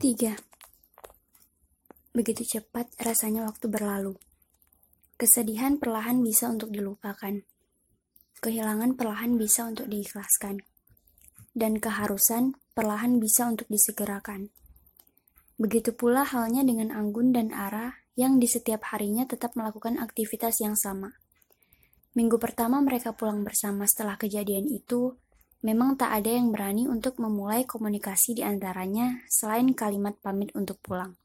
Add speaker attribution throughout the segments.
Speaker 1: 3. Begitu cepat rasanya waktu berlalu. Kesedihan perlahan bisa untuk dilupakan. Kehilangan perlahan bisa untuk diikhlaskan. Dan keharusan perlahan bisa untuk disegerakan. Begitu pula halnya dengan Anggun dan Ara yang di setiap harinya tetap melakukan aktivitas yang sama. Minggu pertama mereka pulang bersama setelah kejadian itu, Memang tak ada yang berani untuk memulai komunikasi di antaranya selain kalimat pamit untuk pulang.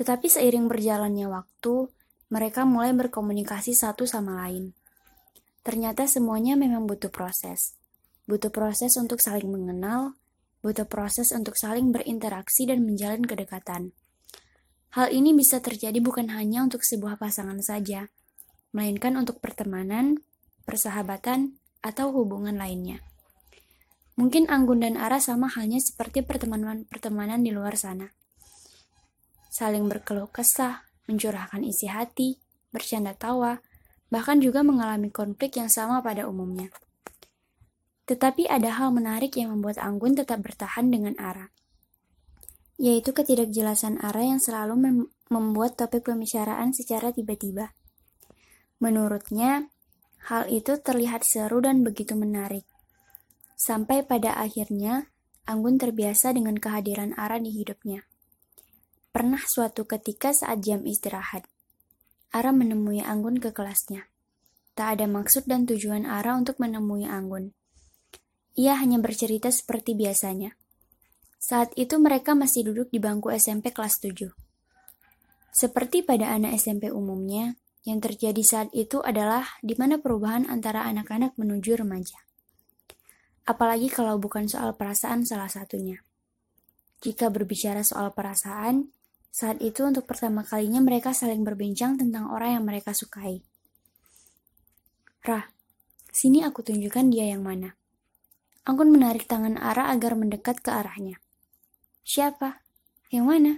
Speaker 1: Tetapi seiring berjalannya waktu, mereka mulai berkomunikasi satu sama lain. Ternyata semuanya memang butuh proses. Butuh proses untuk saling mengenal, butuh proses untuk saling berinteraksi dan menjalin kedekatan. Hal ini bisa terjadi bukan hanya untuk sebuah pasangan saja, melainkan untuk pertemanan, persahabatan, atau hubungan lainnya. Mungkin Anggun dan Ara sama halnya seperti pertemanan-pertemanan di luar sana. Saling berkeluh kesah, mencurahkan isi hati, bercanda tawa, bahkan juga mengalami konflik yang sama pada umumnya. Tetapi ada hal menarik yang membuat Anggun tetap bertahan dengan Ara, yaitu ketidakjelasan Ara yang selalu mem membuat topik pembicaraan secara tiba-tiba. Menurutnya, hal itu terlihat seru dan begitu menarik. Sampai pada akhirnya, Anggun terbiasa dengan kehadiran Ara di hidupnya. Pernah suatu ketika saat jam istirahat, Ara menemui Anggun ke kelasnya. Tak ada maksud dan tujuan Ara untuk menemui Anggun. Ia hanya bercerita seperti biasanya. Saat itu mereka masih duduk di bangku SMP kelas 7. Seperti pada anak SMP umumnya, yang terjadi saat itu adalah di mana perubahan antara anak-anak menuju remaja apalagi kalau bukan soal perasaan salah satunya. Jika berbicara soal perasaan, saat itu untuk pertama kalinya mereka saling berbincang tentang orang yang mereka sukai. Rah, sini aku tunjukkan dia yang mana. Anggun menarik tangan Ara agar mendekat ke arahnya. Siapa? Yang mana?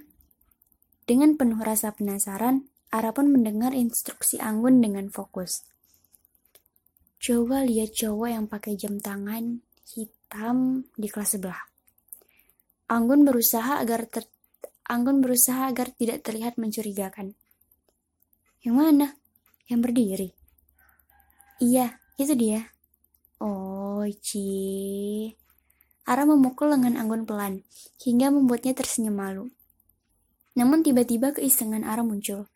Speaker 1: Dengan penuh rasa penasaran, Ara pun mendengar instruksi Anggun dengan fokus. Coba lihat cowok yang pakai jam tangan, hitam di kelas sebelah. Anggun berusaha agar ter Anggun berusaha agar tidak terlihat mencurigakan. Yang mana? Yang berdiri. Iya, itu dia. Oh, Ci. Ara memukul lengan Anggun pelan, hingga membuatnya tersenyum malu. Namun tiba-tiba keisengan Ara muncul.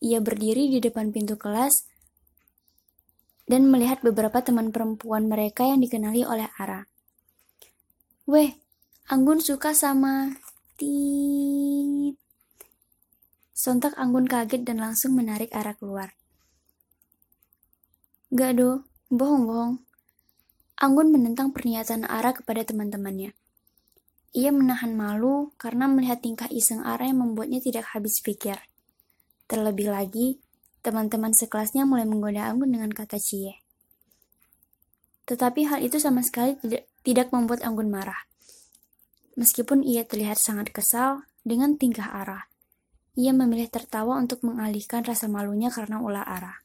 Speaker 1: Ia berdiri di depan pintu kelas dan melihat beberapa teman perempuan mereka yang dikenali oleh Ara. Weh, Anggun suka sama Tit. Sontak Anggun kaget dan langsung menarik Ara keluar. Gak do, bohong-bohong. Anggun menentang pernyataan Ara kepada teman-temannya. Ia menahan malu karena melihat tingkah iseng Ara yang membuatnya tidak habis pikir. Terlebih lagi, teman-teman sekelasnya mulai menggoda Anggun dengan kata cie. Tetapi hal itu sama sekali tidak tidak membuat Anggun marah. Meskipun ia terlihat sangat kesal dengan tingkah Ara, ia memilih tertawa untuk mengalihkan rasa malunya karena ulah Ara.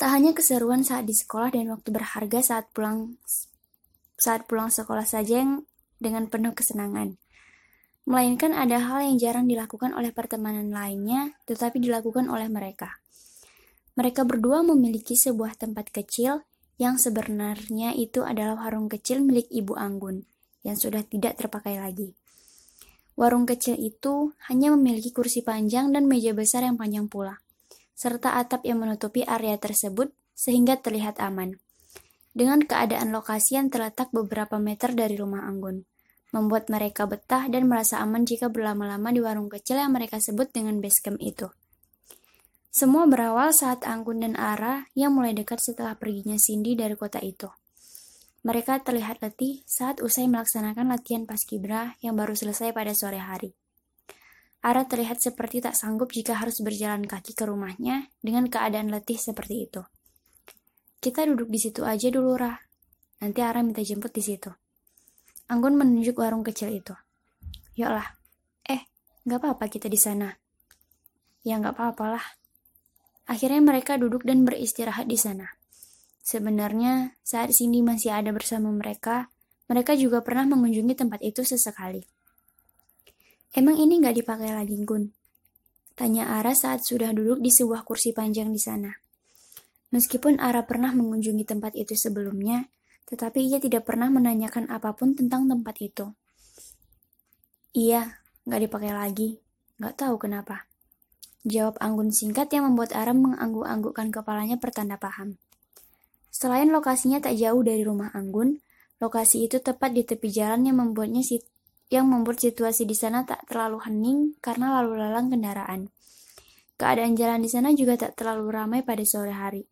Speaker 1: Tak hanya keseruan saat di sekolah dan waktu berharga saat pulang saat pulang sekolah saja yang dengan penuh kesenangan. Melainkan ada hal yang jarang dilakukan oleh pertemanan lainnya, tetapi dilakukan oleh mereka. Mereka berdua memiliki sebuah tempat kecil yang sebenarnya itu adalah warung kecil milik Ibu Anggun yang sudah tidak terpakai lagi. Warung kecil itu hanya memiliki kursi panjang dan meja besar yang panjang pula, serta atap yang menutupi area tersebut sehingga terlihat aman. Dengan keadaan lokasi yang terletak beberapa meter dari rumah Anggun, membuat mereka betah dan merasa aman jika berlama-lama di warung kecil yang mereka sebut dengan base camp itu. Semua berawal saat Anggun dan Ara yang mulai dekat setelah perginya Cindy dari kota itu. Mereka terlihat letih saat usai melaksanakan latihan paskibra yang baru selesai pada sore hari. Ara terlihat seperti tak sanggup jika harus berjalan kaki ke rumahnya dengan keadaan letih seperti itu. Kita duduk di situ aja dulu, Ra. Nanti Ara minta jemput di situ. Anggun menunjuk warung kecil itu. Yoklah. Eh, nggak apa-apa kita di sana. Ya nggak apa-apalah. Akhirnya mereka duduk dan beristirahat di sana. Sebenarnya, saat Cindy masih ada bersama mereka, mereka juga pernah mengunjungi tempat itu sesekali. Emang ini nggak dipakai lagi, Gun? Tanya Ara saat sudah duduk di sebuah kursi panjang di sana. Meskipun Ara pernah mengunjungi tempat itu sebelumnya, tetapi ia tidak pernah menanyakan apa pun tentang tempat itu. Iya, nggak dipakai lagi. Nggak tahu kenapa. Jawab Anggun singkat yang membuat Ara mengangguk-anggukkan kepalanya pertanda paham. Selain lokasinya tak jauh dari rumah Anggun, lokasi itu tepat di tepi jalan yang membuatnya yang membuat situasi di sana tak terlalu hening karena lalu lalang kendaraan. Keadaan jalan di sana juga tak terlalu ramai pada sore hari,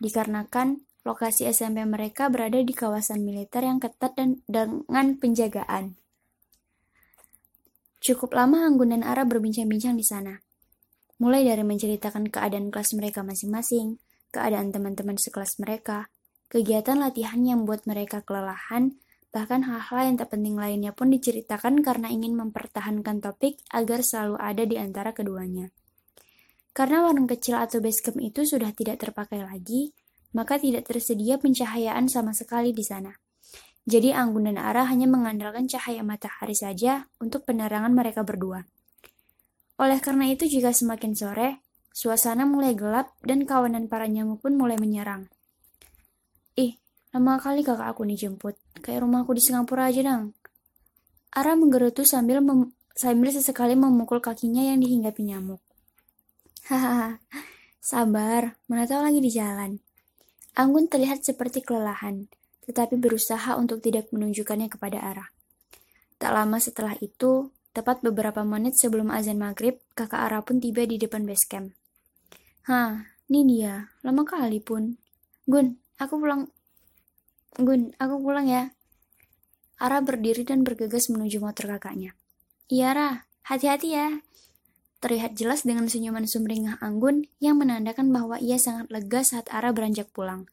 Speaker 1: dikarenakan lokasi SMP mereka berada di kawasan militer yang ketat dan dengan penjagaan. Cukup lama Anggun dan Ara berbincang-bincang di sana. Mulai dari menceritakan keadaan kelas mereka masing-masing, keadaan teman-teman sekelas mereka, kegiatan latihan yang membuat mereka kelelahan, Bahkan hal-hal yang tak penting lainnya pun diceritakan karena ingin mempertahankan topik agar selalu ada di antara keduanya. Karena warung kecil atau basecamp itu sudah tidak terpakai lagi, maka tidak tersedia pencahayaan sama sekali di sana. Jadi Anggun dan Ara hanya mengandalkan cahaya matahari saja untuk penerangan mereka berdua. Oleh karena itu jika semakin sore, suasana mulai gelap dan kawanan para nyamuk pun mulai menyerang. Ih, Lama kali kakak aku nih jemput. Kayak rumahku di Singapura aja dong. Ara menggerutu sambil mem sambil sesekali memukul kakinya yang dihinggapi nyamuk. Hahaha, sabar, mana tahu lagi di jalan. Anggun terlihat seperti kelelahan, tetapi berusaha untuk tidak menunjukkannya kepada Ara. Tak lama setelah itu, tepat beberapa menit sebelum azan maghrib, kakak Ara pun tiba di depan base camp. Hah, ini dia, lama kali pun. Gun, aku pulang Gun, aku pulang ya. Ara berdiri dan bergegas menuju motor kakaknya. Iya, Ra. Hati-hati ya. Terlihat jelas dengan senyuman sumringah Anggun yang menandakan bahwa ia sangat lega saat Ara beranjak pulang.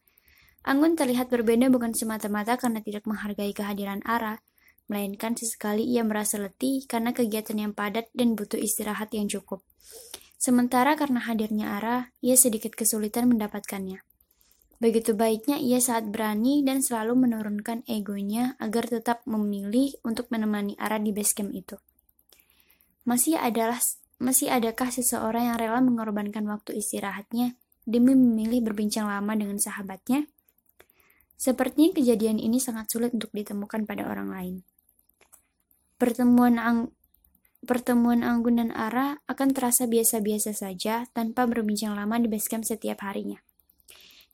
Speaker 1: Anggun terlihat berbeda bukan semata-mata karena tidak menghargai kehadiran Ara, melainkan sesekali ia merasa letih karena kegiatan yang padat dan butuh istirahat yang cukup. Sementara karena hadirnya Ara, ia sedikit kesulitan mendapatkannya. Begitu baiknya ia saat berani dan selalu menurunkan egonya agar tetap memilih untuk menemani Ara di basecamp itu. Masih adalah masih adakah seseorang yang rela mengorbankan waktu istirahatnya demi memilih berbincang lama dengan sahabatnya? Sepertinya kejadian ini sangat sulit untuk ditemukan pada orang lain. Pertemuan Ang Pertemuan Anggun dan Ara akan terasa biasa-biasa saja tanpa berbincang lama di basecamp setiap harinya.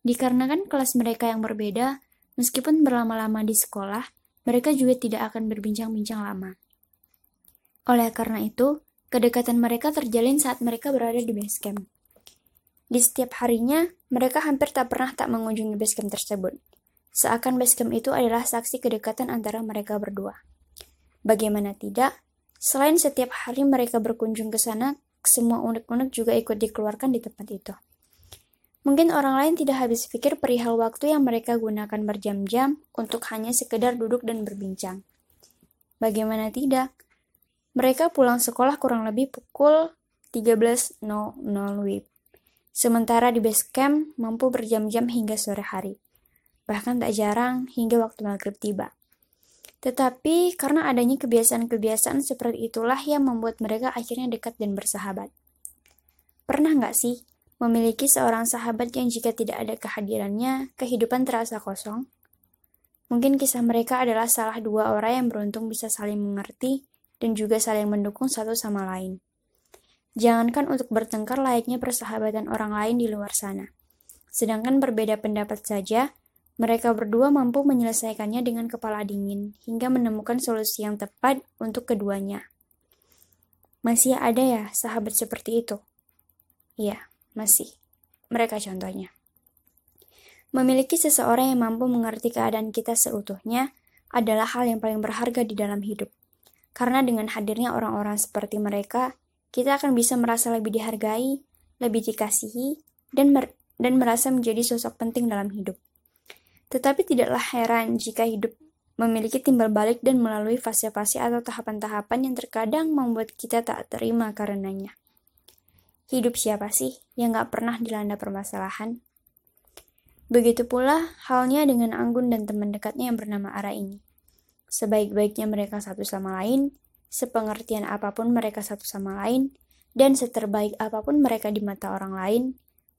Speaker 1: Dikarenakan kelas mereka yang berbeda, meskipun berlama-lama di sekolah, mereka juga tidak akan berbincang-bincang lama. Oleh karena itu, kedekatan mereka terjalin saat mereka berada di base camp. Di setiap harinya, mereka hampir tak pernah tak mengunjungi base camp tersebut. Seakan base camp itu adalah saksi kedekatan antara mereka berdua. Bagaimana tidak, selain setiap hari mereka berkunjung ke sana, semua unek-unek juga ikut dikeluarkan di tempat itu. Mungkin orang lain tidak habis pikir perihal waktu yang mereka gunakan berjam-jam untuk hanya sekedar duduk dan berbincang. Bagaimana tidak? Mereka pulang sekolah kurang lebih pukul 13.00 WIB. Sementara di base camp mampu berjam-jam hingga sore hari. Bahkan tak jarang hingga waktu maghrib tiba. Tetapi karena adanya kebiasaan-kebiasaan seperti itulah yang membuat mereka akhirnya dekat dan bersahabat. Pernah nggak sih Memiliki seorang sahabat yang jika tidak ada kehadirannya, kehidupan terasa kosong. Mungkin kisah mereka adalah salah dua orang yang beruntung bisa saling mengerti dan juga saling mendukung satu sama lain. Jangankan untuk bertengkar layaknya persahabatan orang lain di luar sana. Sedangkan berbeda pendapat saja, mereka berdua mampu menyelesaikannya dengan kepala dingin hingga menemukan solusi yang tepat untuk keduanya. Masih ada ya sahabat seperti itu? Iya. Masih. Mereka contohnya. Memiliki seseorang yang mampu mengerti keadaan kita seutuhnya adalah hal yang paling berharga di dalam hidup. Karena dengan hadirnya orang-orang seperti mereka, kita akan bisa merasa lebih dihargai, lebih dikasihi, dan mer dan merasa menjadi sosok penting dalam hidup. Tetapi tidaklah heran jika hidup memiliki timbal balik dan melalui fase-fase atau tahapan-tahapan yang terkadang membuat kita tak terima karenanya. Hidup siapa sih yang gak pernah dilanda permasalahan? Begitu pula halnya dengan Anggun dan teman dekatnya yang bernama Ara ini. Sebaik-baiknya mereka satu sama lain, sepengertian apa pun mereka satu sama lain, dan seterbaik apa pun mereka di mata orang lain,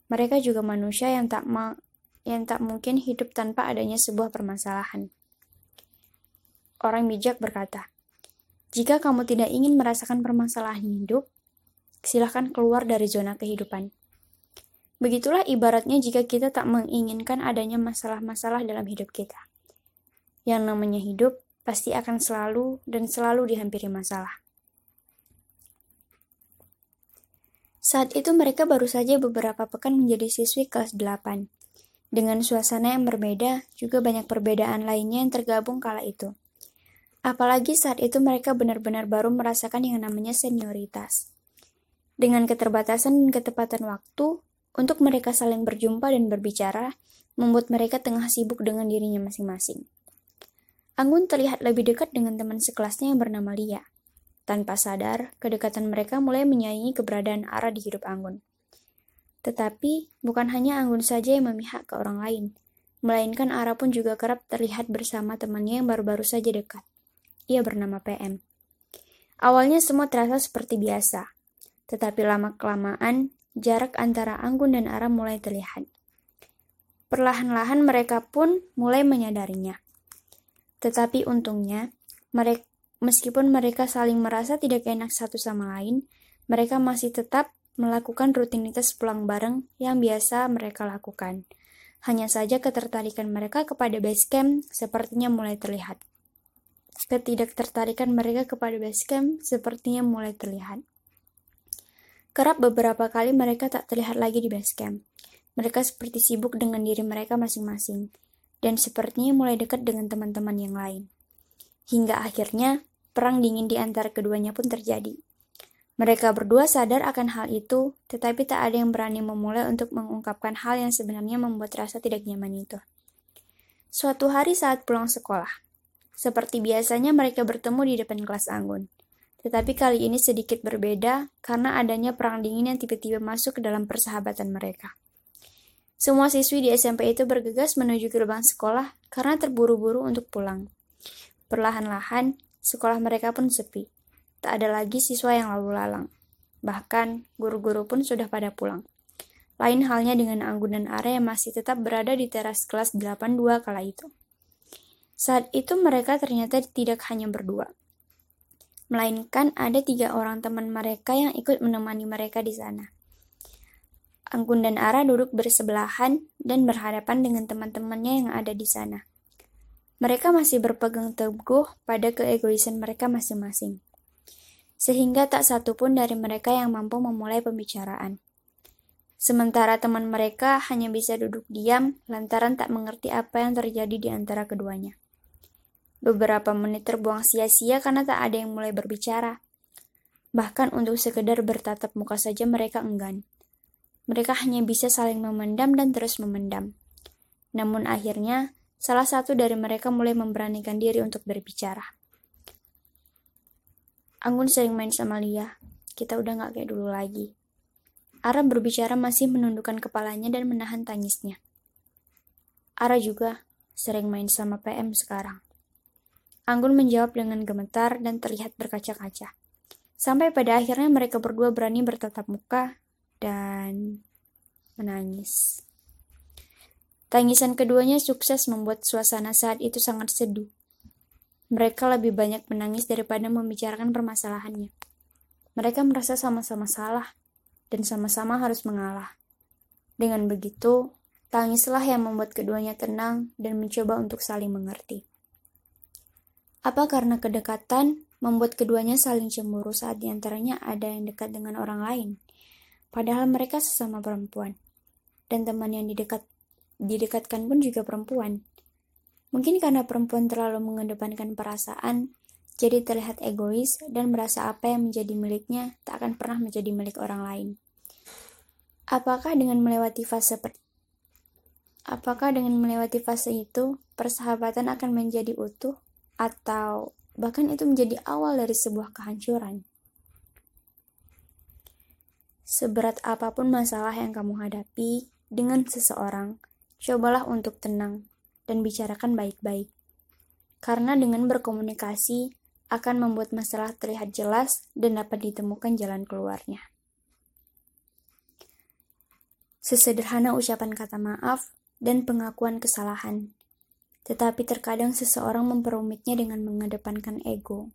Speaker 1: mereka juga manusia yang tak ma yang tak mungkin hidup tanpa adanya sebuah permasalahan. Orang bijak berkata, jika kamu tidak ingin merasakan permasalahan hidup, silahkan keluar dari zona kehidupan. Begitulah ibaratnya jika kita tak menginginkan adanya masalah-masalah dalam hidup kita. Yang namanya hidup pasti akan selalu dan selalu dihampiri masalah. Saat itu mereka baru saja beberapa pekan menjadi siswi kelas 8. Dengan suasana yang berbeda, juga banyak perbedaan lainnya yang tergabung kala itu. Apalagi saat itu mereka benar-benar baru merasakan yang namanya senioritas. Dengan keterbatasan dan ketepatan waktu, untuk mereka saling berjumpa dan berbicara, membuat mereka tengah sibuk dengan dirinya masing-masing. Anggun terlihat lebih dekat dengan teman sekelasnya yang bernama Lia. Tanpa sadar, kedekatan mereka mulai menyaingi keberadaan Ara di hidup Anggun. Tetapi, bukan hanya Anggun saja yang memihak ke orang lain, melainkan Ara pun juga kerap terlihat bersama temannya yang baru-baru saja dekat. Ia bernama PM. Awalnya semua terasa seperti biasa, tetapi lama-kelamaan jarak antara Anggun dan Ara mulai terlihat. Perlahan-lahan mereka pun mulai menyadarinya. Tetapi untungnya, mereka, meskipun mereka saling merasa tidak enak satu sama lain, mereka masih tetap melakukan rutinitas pulang bareng yang biasa mereka lakukan. Hanya saja ketertarikan mereka kepada base camp sepertinya mulai terlihat. Ketidaktertarikan mereka kepada basecamp sepertinya mulai terlihat. Kerap beberapa kali mereka tak terlihat lagi di basecamp. Mereka seperti sibuk dengan diri mereka masing-masing, dan sepertinya mulai dekat dengan teman-teman yang lain. Hingga akhirnya, perang dingin di antara keduanya pun terjadi. Mereka berdua sadar akan hal itu, tetapi tak ada yang berani memulai untuk mengungkapkan hal yang sebenarnya membuat rasa tidak nyaman itu. Suatu hari saat pulang sekolah, seperti biasanya mereka bertemu di depan kelas Anggun. Tetapi kali ini sedikit berbeda karena adanya perang dingin yang tiba-tiba masuk ke dalam persahabatan mereka. Semua siswi di SMP itu bergegas menuju gerbang sekolah karena terburu-buru untuk pulang. Perlahan-lahan, sekolah mereka pun sepi. Tak ada lagi siswa yang lalu lalang. Bahkan, guru-guru pun sudah pada pulang. Lain halnya dengan Anggun dan Are yang masih tetap berada di teras kelas 82 kala itu. Saat itu mereka ternyata tidak hanya berdua, melainkan ada tiga orang teman mereka yang ikut menemani mereka di sana. Anggun dan Ara duduk bersebelahan dan berhadapan dengan teman-temannya yang ada di sana. Mereka masih berpegang teguh pada keegoisan mereka masing-masing, sehingga tak satu pun dari mereka yang mampu memulai pembicaraan. Sementara teman mereka hanya bisa duduk diam lantaran tak mengerti apa yang terjadi di antara keduanya. Beberapa menit terbuang sia-sia karena tak ada yang mulai berbicara. Bahkan untuk sekedar bertatap muka saja mereka enggan. Mereka hanya bisa saling memendam dan terus memendam. Namun akhirnya, salah satu dari mereka mulai memberanikan diri untuk berbicara. Anggun sering main sama Lia. Kita udah gak kayak dulu lagi. Ara berbicara masih menundukkan kepalanya dan menahan tangisnya. Ara juga sering main sama PM sekarang. Anggun menjawab dengan gemetar dan terlihat berkaca-kaca. Sampai pada akhirnya mereka berdua berani bertatap muka dan menangis. Tangisan keduanya sukses membuat suasana saat itu sangat seduh. Mereka lebih banyak menangis daripada membicarakan permasalahannya. Mereka merasa sama-sama salah dan sama-sama harus mengalah. Dengan begitu, tangislah yang membuat keduanya tenang dan mencoba untuk saling mengerti. Apa karena kedekatan membuat keduanya saling cemburu saat di antaranya ada yang dekat dengan orang lain? Padahal mereka sesama perempuan. Dan teman yang didekat, didekatkan pun juga perempuan. Mungkin karena perempuan terlalu mengedepankan perasaan, jadi terlihat egois dan merasa apa yang menjadi miliknya tak akan pernah menjadi milik orang lain. Apakah dengan melewati fase per Apakah dengan melewati fase itu, persahabatan akan menjadi utuh? atau bahkan itu menjadi awal dari sebuah kehancuran. Seberat apa pun masalah yang kamu hadapi dengan seseorang, cobalah untuk tenang dan bicarakan baik-baik. Karena dengan berkomunikasi akan membuat masalah terlihat jelas dan dapat ditemukan jalan keluarnya. Sesederhana ucapan kata maaf dan pengakuan kesalahan, tetapi terkadang seseorang memperumitnya dengan mengedepankan ego.